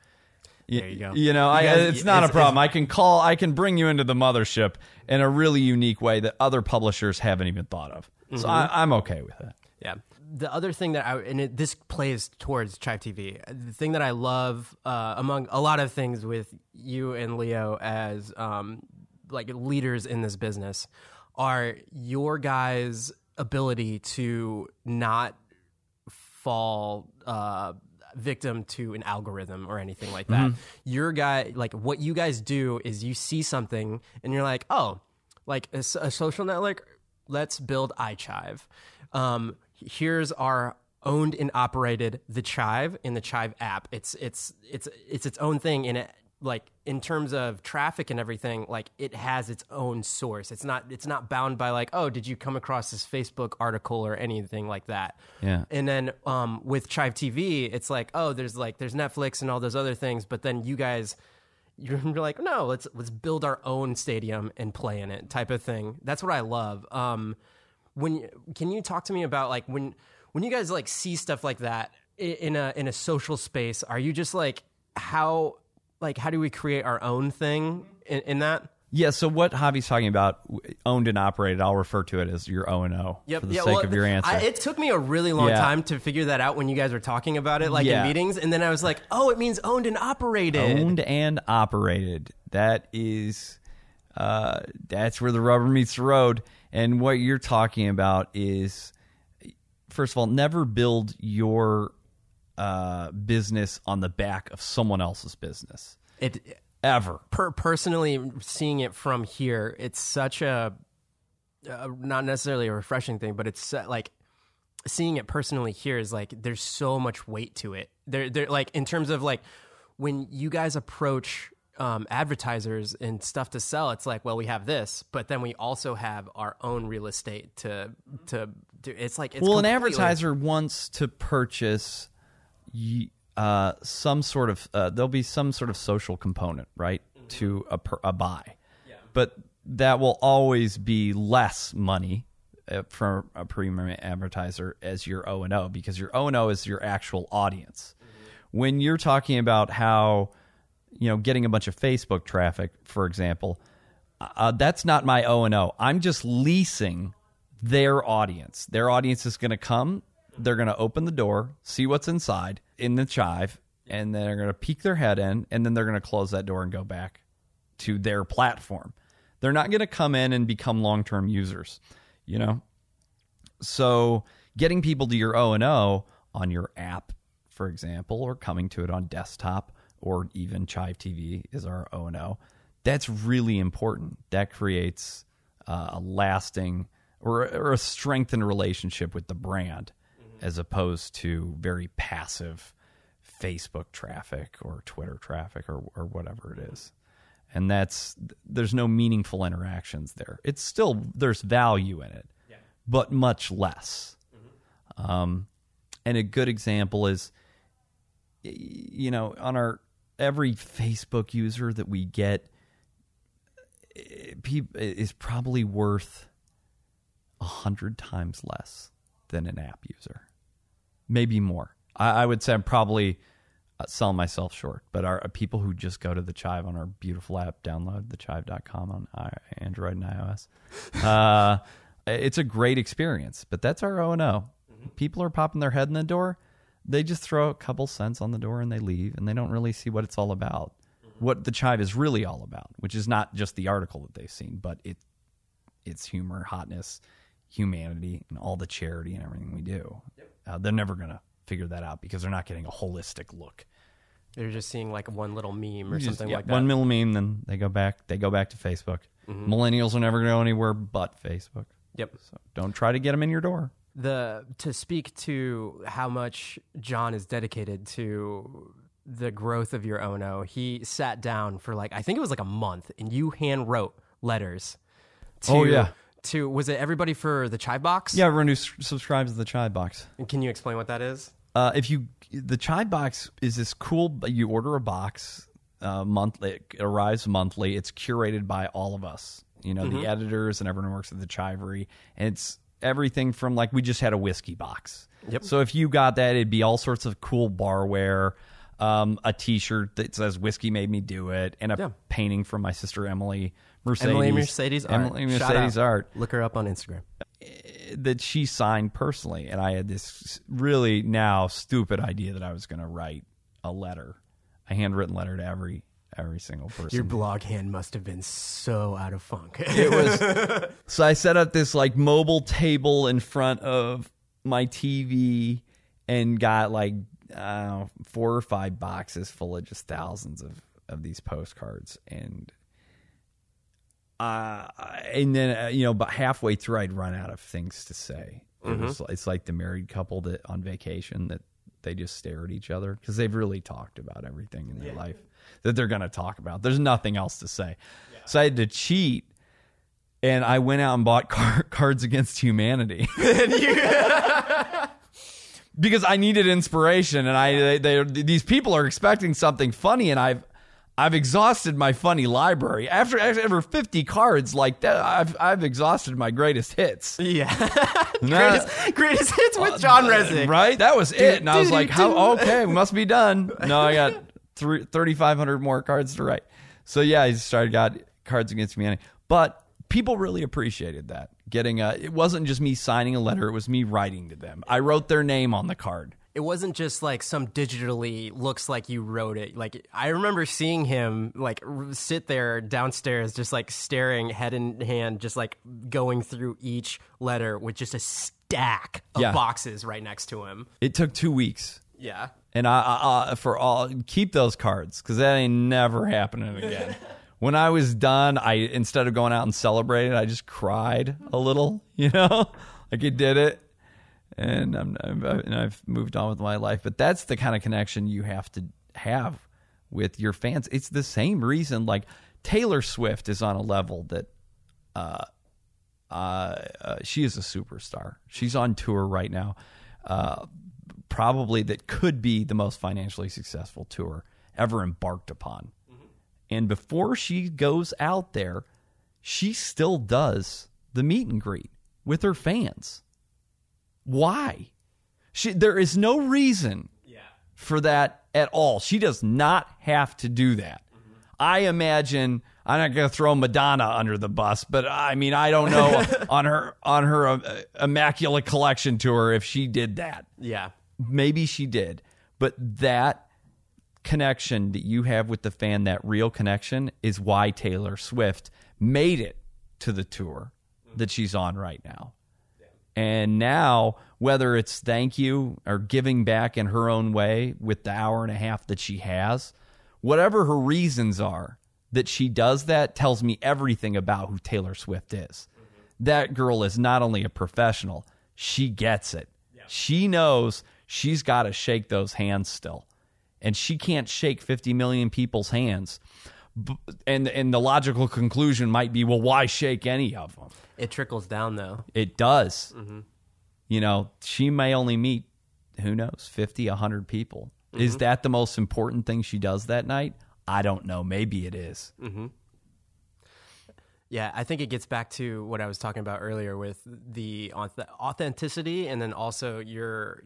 There you go. You know, I, guys- it's not it's- a problem. I can call, I can bring you into the mothership in a really unique way that other publishers haven't even thought of. So I, I'm okay with it. Yeah. The other thing that I and it, this plays towards Chive TV. The thing that I love uh, among a lot of things with you and Leo as um, like leaders in this business are your guys' ability to not fall uh, victim to an algorithm or anything like that. Your guy, like what you guys do is you see something and you're like, oh, like a social network. Let's build iChive. Um, here's our owned and operated the Chive in the Chive app. It's it's it's it's its own thing in it. Like in terms of traffic and everything, like it has its own source. It's not it's not bound by like oh did you come across this Facebook article or anything like that. Yeah. And then um, with Chive TV, it's like oh there's like there's Netflix and all those other things, but then you guys you're like no let's let's build our own stadium and play in it type of thing. That's what I love. Um, when can you talk to me about like when when you guys like see stuff like that in a in a social space are you just like how like how do we create our own thing in, in that Yeah, so what Javi's talking about, owned and operated, I'll refer to it as your O and O for the sake well, of your answer. I, it took me a really long Yeah. time to figure that out when you guys were talking about it like Yeah. in meetings and then i was like oh it means owned and operated owned and operated. That is, uh, that's where the rubber meets the road. And what you're talking about is, first of all, never build your uh, business on the back of someone else's business it ever. per- personally seeing it from here, it's such a uh, not necessarily a refreshing thing, but it's uh, like seeing it personally here is like there's so much weight to it. There, there, like in terms of like when you guys approach um, advertisers and stuff to sell, it's like, well, we have this, but then we also have our own real estate to to do. It's like it's well, an advertiser wants to purchase uh, some sort of uh, there'll be some sort of social component, right, to a, per, a buy, but that will always be less money uh, for a premium advertiser as your O and O because your O and O is your actual audience. When you're talking about how you know getting a bunch of Facebook traffic, for example, uh, that's not my O and O. I'm just leasing their audience. Their audience is going to come. They're going to open the door, see what's inside in the chive, and then they're going to peek their head in, and then they're going to close that door and go back to their platform. They're not going to come in and become long term users, you know. So getting people to your O and O on your app, for example, or coming to it on desktop or even Chive TV is our O and O. That's really important. That creates uh, a lasting or, or a strengthened relationship with the brand, as opposed to very passive Facebook traffic or Twitter traffic or, or whatever it is. And that's there's no meaningful interactions there. It's still there's value in it, but much less. Um, and a good example is, you know, on our every Facebook user that we get, is probably worth a hundred times less than an app user, maybe more. I, I would say I'm probably uh, selling myself short, but our people who just go to the Chive on our beautiful app, download thechive.com on I- Android and iOS. Uh, it's a great experience, but that's our O and O. People are popping their head in the door. They just throw a couple cents on the door and they leave, and they don't really see what it's all about. What the Chive is really all about, which is not just the article that they've seen, but it it's humor, hotness, humanity, and all the charity and everything we do. Uh, they're never going to figure that out because they're not getting a holistic look. They're just seeing like one little meme or Just, something yeah, like that. One middle meme, then they go back. They go back to Facebook. Millennials are never going to go anywhere but Facebook. Yep. So don't try to get them in your door. the to speak to how much John is dedicated to the growth of your Ono, he sat down for like I think it was like a month, and you hand wrote letters. To, Oh, yeah. To was it everybody for the Chive Box? Yeah, everyone who s- subscribes to the Chive Box. And can you explain what that is? Uh, if you the Chive Box is this cool. You order a box uh, monthly. It arrives monthly. It's curated by all of us. You know the editors and everyone who works at the Chivery, and it's everything from like we just had a whiskey box. Yep. So if you got that, it'd be all sorts of cool barware, um, a T-shirt that says "Whiskey made me do it," and a Yeah. painting from my sister Emily Mercedes. Emily Mercedes Art. Emily Shout Mercedes out. Art Look her up on Instagram. that she signed personally, and I had this really now stupid idea that I was going to write a letter, a handwritten letter to every every single person. Your blog hand must have been so out of funk. it was so I set up this like mobile table in front of my TV, and got like uh, four or five boxes full of just thousands of of these postcards and uh, and then uh, you know, but halfway through, I'd run out of things to say. It was, it's like the married couple that on vacation that they just stare at each other because they've really talked about everything in their life that they're going to talk about. There's nothing else to say, so I had to cheat, and I went out and bought car- Cards Against Humanity. because I needed inspiration, and I they, they these people are expecting something funny, and I've I've exhausted my funny library after after fifty cards like that. I've I've exhausted my greatest hits. Yeah. Nah. greatest, greatest hits with uh, John uh, Resnick. Right, that was it, and I was like, "How? Okay, we must be done." No, I got three thirty five hundred more cards to write. So yeah, I started got Cards Against Humanity, but people really appreciated that. Getting a, it wasn't just me signing a letter; it was me writing to them. I wrote their name on the card. It wasn't just like some digitally looks like you wrote it. Like I remember seeing him like r- sit there downstairs, just like staring head in hand, just like going through each letter with just a stack of Yeah. boxes right next to him. It took two weeks. Yeah. and I, I, I for all keep those cards because that ain't never happening again. when I was done, I instead of going out and celebrating, I just cried a little. You know, like it did it, and I'm I've, and I've moved on with my life. But that's the kind of connection you have to have with your fans. It's the same reason. Like Taylor Swift is on a level that. Uh, uh, uh, she is a superstar. She's on tour right now. Uh, probably that could be the most financially successful tour ever embarked upon. And before she goes out there, she still does the meet and greet with her fans. Why? She, there is no reason for that at all. She does not have to do that. Mm-hmm. I imagine I'm not going to throw Madonna under the bus, but uh, I mean I don't know on her on her uh, immaculate collection tour if she did that. Yeah. Maybe she did, but that connection that you have with the fan, that real connection, is why Taylor Swift made it to the tour that mm-hmm. she's on right now. And now, whether it's thank you or giving back in her own way with the hour and a half that she has, whatever her reasons are that she does that tells me everything about who Taylor Swift is. Mm-hmm. That girl is not only a professional, she gets it. She knows she's got to shake those hands still. And she can't shake 50 million people's hands. And and the logical conclusion might be, well, why shake any of them? It trickles down though. It does. Mm-hmm. You know, she may only meet, who knows, 50, 100 people. Mm-hmm. Is that the most important thing she does that night? I don't know. Maybe it is. Mm-hmm. Yeah, I think it gets back to what I was talking about earlier with the authenticity, and then also your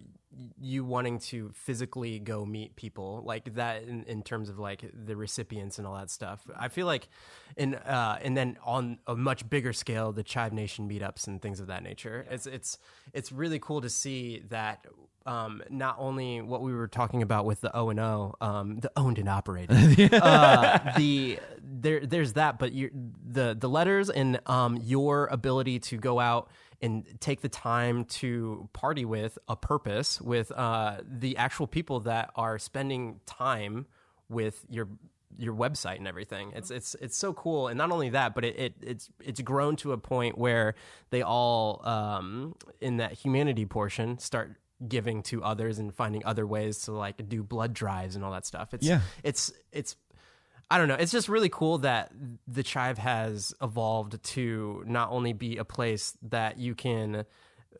you wanting to physically go meet people like that in, in terms of like the recipients and all that stuff. I feel like, in uh, and then on a much bigger scale, the Chive Nation meetups and things of that nature. It's it's it's really cool to see that. Um, not only what we were talking about with the O and O, um, the owned and operated, uh, the there there's that, but you the the letters and um, your ability to go out and take the time to party with a purpose with uh, the actual people that are spending time with your your website and everything. It's it's it's so cool, and not only that, but it, it it's it's grown to a point where they all um, in that humanity portion start giving to others and finding other ways to like do blood drives and all that stuff. It's Yeah. it's it's I don't know. It's just really cool that the Chive has evolved to not only be a place that you can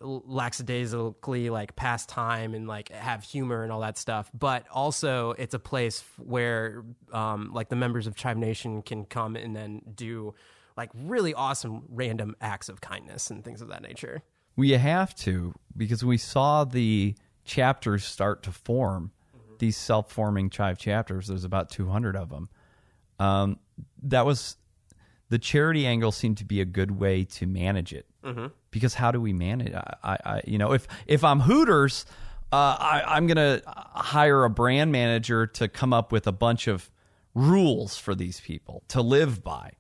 lackadaisically like pass time and like have humor and all that stuff, but also it's a place where um, like the members of Chive Nation can come and then do like really awesome random acts of kindness and things of that nature. we have to because we saw the chapters start to form. These self-forming chive chapters. There's about 200 of them. Um, that was the charity angle seemed to be a good way to manage it because how do we manage? I, I, I you know, if if I'm Hooters, uh, I, I'm gonna hire a brand manager to come up with a bunch of rules for these people to live by.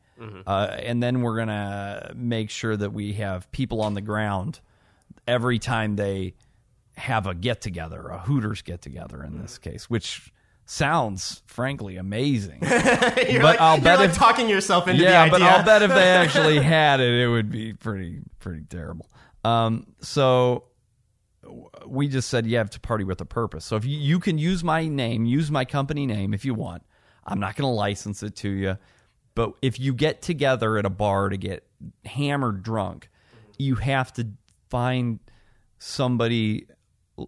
Uh, and then we're going to make sure that we have people on the ground every time they have a get together, a Hooters get together in this case, which sounds frankly amazing. You're But like, I'll bet like if- talking yourself into yeah, but. I'll bet if they actually had it, it would be pretty pretty terrible. Um, so we just said you have to party with a purpose. So if you, you can use my name, use my company name if you want. I'm not going to license it to you, but if you get together at a bar to get hammered drunk, you have to find somebody uh,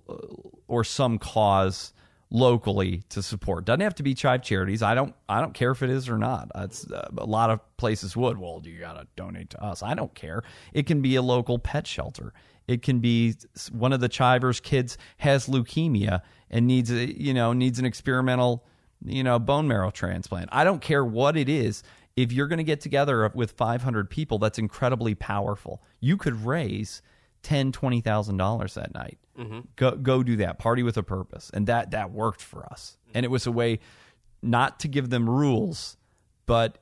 or some cause locally to support. Doesn't have to be Chive Charities. I don't. I don't care if it is or not. It's, uh, a lot of places would. Well, you got to donate to us. I don't care. It can be a local pet shelter. It can be one of the Chivers kids has leukemia and needs a you know needs an experimental you know bone marrow transplant. I don't care what it is. If you're going to get together with 500 people, that's incredibly powerful. You could raise ten, twenty thousand dollars that night. Go go do that. Party with a purpose, and that that worked for us. And it was a way not to give them rules, but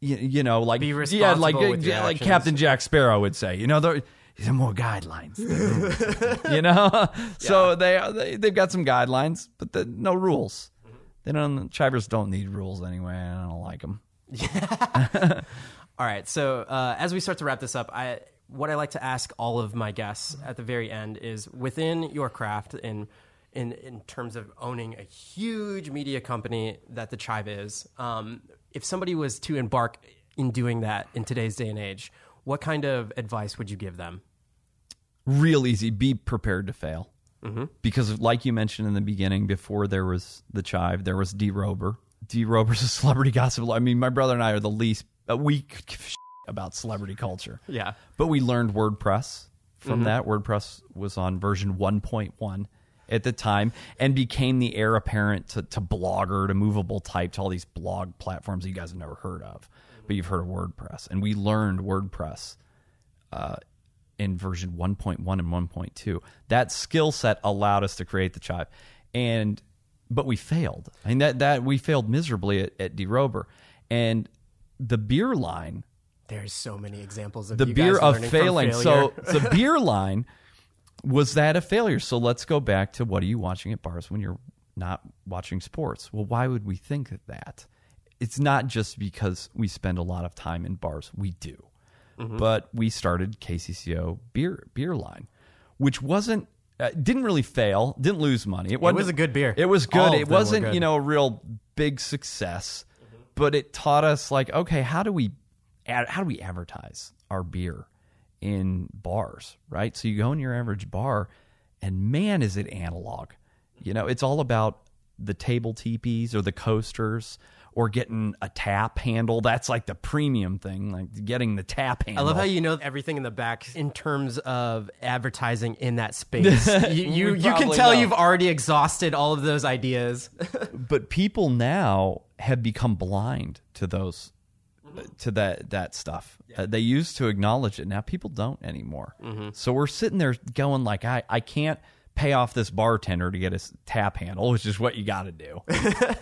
you, you know, like Be yeah, like yeah, like. Captain Jack Sparrow would say. You know, there more guidelines. rules, you know, so they, they they've got some guidelines, but the, no rules. They don't. Chivers don't need rules anyway. I don't like them. All right. So uh, as we start to wrap this up, I what I like to ask all of my guests at the very end is within your craft in in in terms of owning a huge media company that the Chive is. Um, if somebody was to embark in doing that in today's day and age, what kind of advice would you give them? real easy. Be prepared to fail. Because, like you mentioned in the beginning, before there was the chive, there was D. Rober. D. Rober's a celebrity gossip. I mean, my brother and I are the least. Uh, we about celebrity culture. Yeah. But we learned WordPress from that. WordPress was on version 1.1 at the time and became the heir apparent to, to Blogger, to Movable Type, to all these blog platforms that you guys have never heard of. But you've heard of WordPress. And we learned WordPress uh, in version 1.1 and 1.2. That skill set allowed us to create the chive. And but we failed. I mean that that we failed miserably at, at DeRober. And the beer line There's so many examples of the beer of failing. So the beer line was that a failure. So let's go back to what are you watching at bars when you're not watching sports? Well, why would we think of that? It's not just because we spend a lot of time in bars. We do. Mm-hmm. But we started KCCO beer beer line, which wasn't uh, didn't really fail, didn't lose money. It, wasn't, was a good beer. It was good. It wasn't, good. you know, a real big success, but it taught us like, okay, how do we ad- how do we advertise our beer in bars, right? So you go in your average bar, and man, is it analog. You know, it's all about the table teepees or the coasters or getting a tap handle. That's like the premium thing, like getting the tap handle. I love how you know everything in the back in terms of advertising in that space. you you, you can tell know. you've already exhausted all of those ideas. but people now have become blind to those to that that stuff uh, they used to acknowledge it now people don't anymore so we're sitting there going like i i can't pay off this bartender to get a tap handle which is what you got to do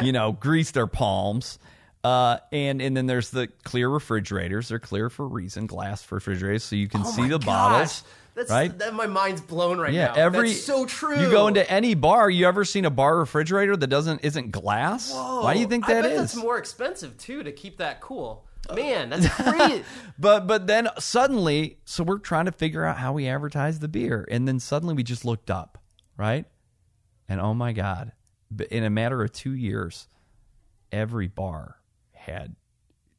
you know grease their palms uh, and and then there's the clear refrigerators. They're clear for a reason, glass refrigerators, so you can see the bottles. Oh That's, right? That, my mind's blown right Yeah, now. every That's so true. You go into any bar. You ever seen a bar refrigerator that doesn't isn't glass? Why do you think bet is? That's more expensive too to keep that cool. Man, that's great. But but then suddenly, so we're trying to figure out how we advertise the beer, and then suddenly we just looked up, right? And oh my god, in a matter of two years, every bar had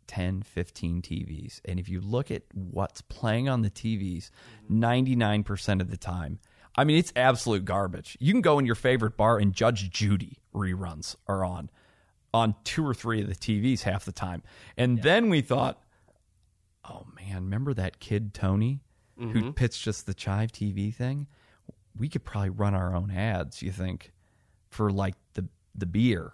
10, 15 TVs, and if you look at what's playing on the TVs, ninety nine percent of the time. I mean, it's absolute garbage. You can go in your favorite bar and Judge Judy reruns are on on two or three of the TVs half the time. And then we thought, oh man, remember that kid Tony who mm-hmm. pitched us the Chive TV thing? We could probably run our own ads. You think for like the the beer,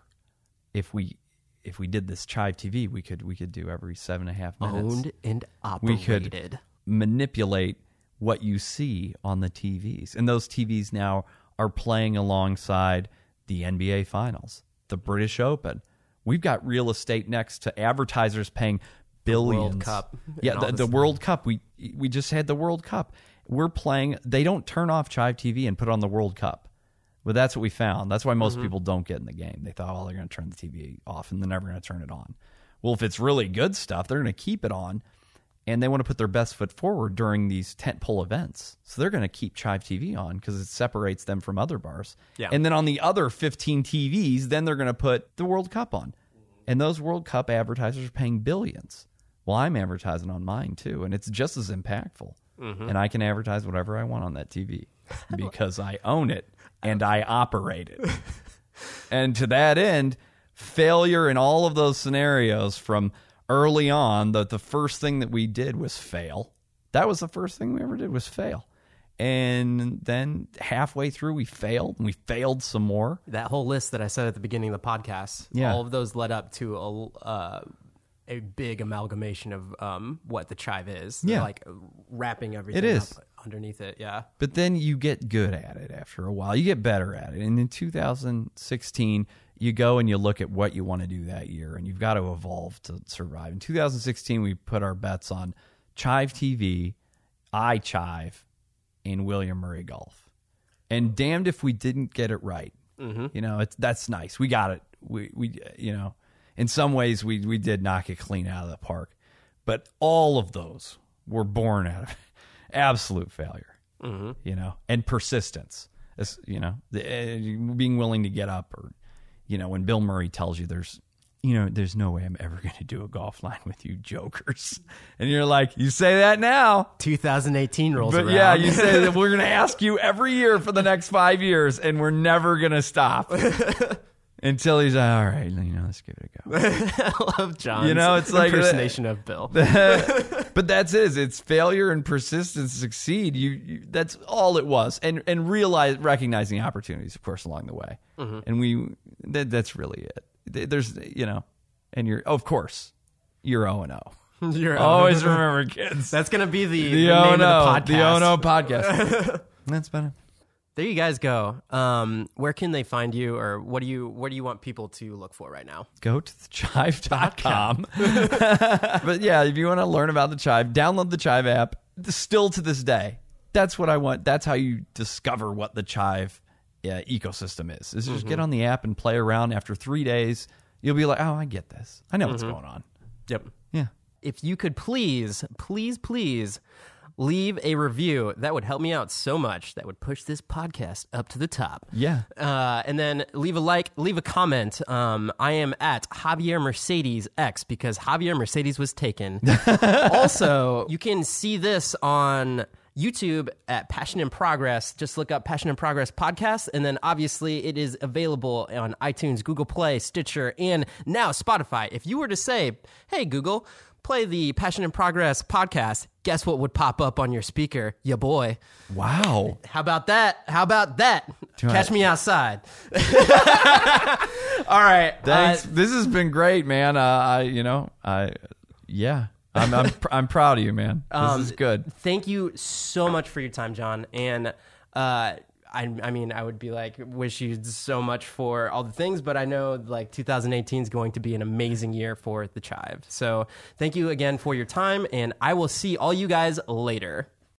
if we if we did this Chive TV, we could we could do every seven and a half minutes. Owned and we operated. could manipulate what you see on the TVs. And those TVs now are playing alongside the NBA Finals, the British Open. We've got real estate next to advertisers paying billions. Cup Yeah, the, the World Cup. We we just had the World Cup. we're playing. They don't turn off Chive TV and put on the World Cup. But that's what we found. That's why most people don't get in the game. They thought, oh, they're going to turn the TV off and they're never going to turn it on. Well, if it's really good stuff, they're going to keep it on and they want to put their best foot forward during these tentpole events. So they're going to keep Chive TV on because it separates them from other bars. Yeah. And then on the other 15 TVs, then they're going to put the World Cup on. And those World Cup advertisers are paying billions. Well, I'm advertising on mine too, and it's just as impactful. Mm-hmm. And I can advertise whatever I want on that TV because I own it and I operate it. and to that end, failure in all of those scenarios from early on, the, the first thing that we did was fail. That was the first thing we ever did was fail. And then halfway through, we failed and we failed some more. That whole list that I said at the beginning of the podcast, Yeah. all of those led up to a, uh, a big amalgamation of um, what the chive is. Yeah. Like wrapping everything is. up underneath it. Yeah. But then you get good at it after a while. You get better at it. And in 2016, you go and you look at what you want to do that year, and you've got to evolve to survive. In 2016, we put our bets on Chive TV, iChive, and William Murray Golf. And damned if we didn't get it right. You know, it's that's nice. We got it. We we you know, in some ways we we did knock it clean out of the park. But all of those were born out of absolute failure you know, and persistence. As, you know, the, uh, being willing to get up, or you know, when Bill Murray tells you there's, you know, there's no way I'm ever going to do a golf line with you jokers, and you're like, you say that now, 2018 rolls but around. yeah, you say that we're going to ask you every year for the next five years, and we're never going to stop. Until he's like, all right, you know, let's give it a go. I love John's You know, it's like- impersonation of Bill. But that's it. It's failure and persistence succeed. You, you that's all it was, and and realize recognizing opportunities, of course, along the way. Mm-hmm. And we that, that's really it. There's you know, and you're of course you're O and O. You're Always remember, kids. That's gonna be the, the the O name and of the podcast. the O and O podcast. That's better. There you guys go. Um, where can they find you, or what do you what do you want people to look for right now? go to thechive.com. but yeah, if you want to learn about the Chive, download the Chive app. Still to this day, that's what I want. That's how you discover what the Chive uh, ecosystem is. Is just get on the app and play around. After three days, you'll be like, oh, I get this. I know what's going on. Yep. Yeah. If you could please, please, please leave a review, that would help me out so much. That would push this podcast up to the top. Yeah. Uh, and then leave a like, leave a comment. Um, I am at Javier Mercedes X because Javier Mercedes was taken. also, you can see this on YouTube at Passion in Progress. Just look up Passion in Progress podcast. And then obviously it is available on iTunes, Google Play, Stitcher, and now Spotify. If you were to say, hey, Google, play the Passion in Progress podcast, guess what would pop up on your speaker? Ya boy. Wow. How about that? How about that? Catch me outside. All right. Thanks. Uh, this has been great, man. Uh, I, you know, I, yeah, I'm, I'm, pr- I'm proud of you, man. This Um, is good. thank you so much for your time, John. And uh, I, I mean, I would be like, wish you so much for all the things, but I know like 2018 is going to be an amazing year for the Chive. So thank you again for your time, and I will see all you guys later.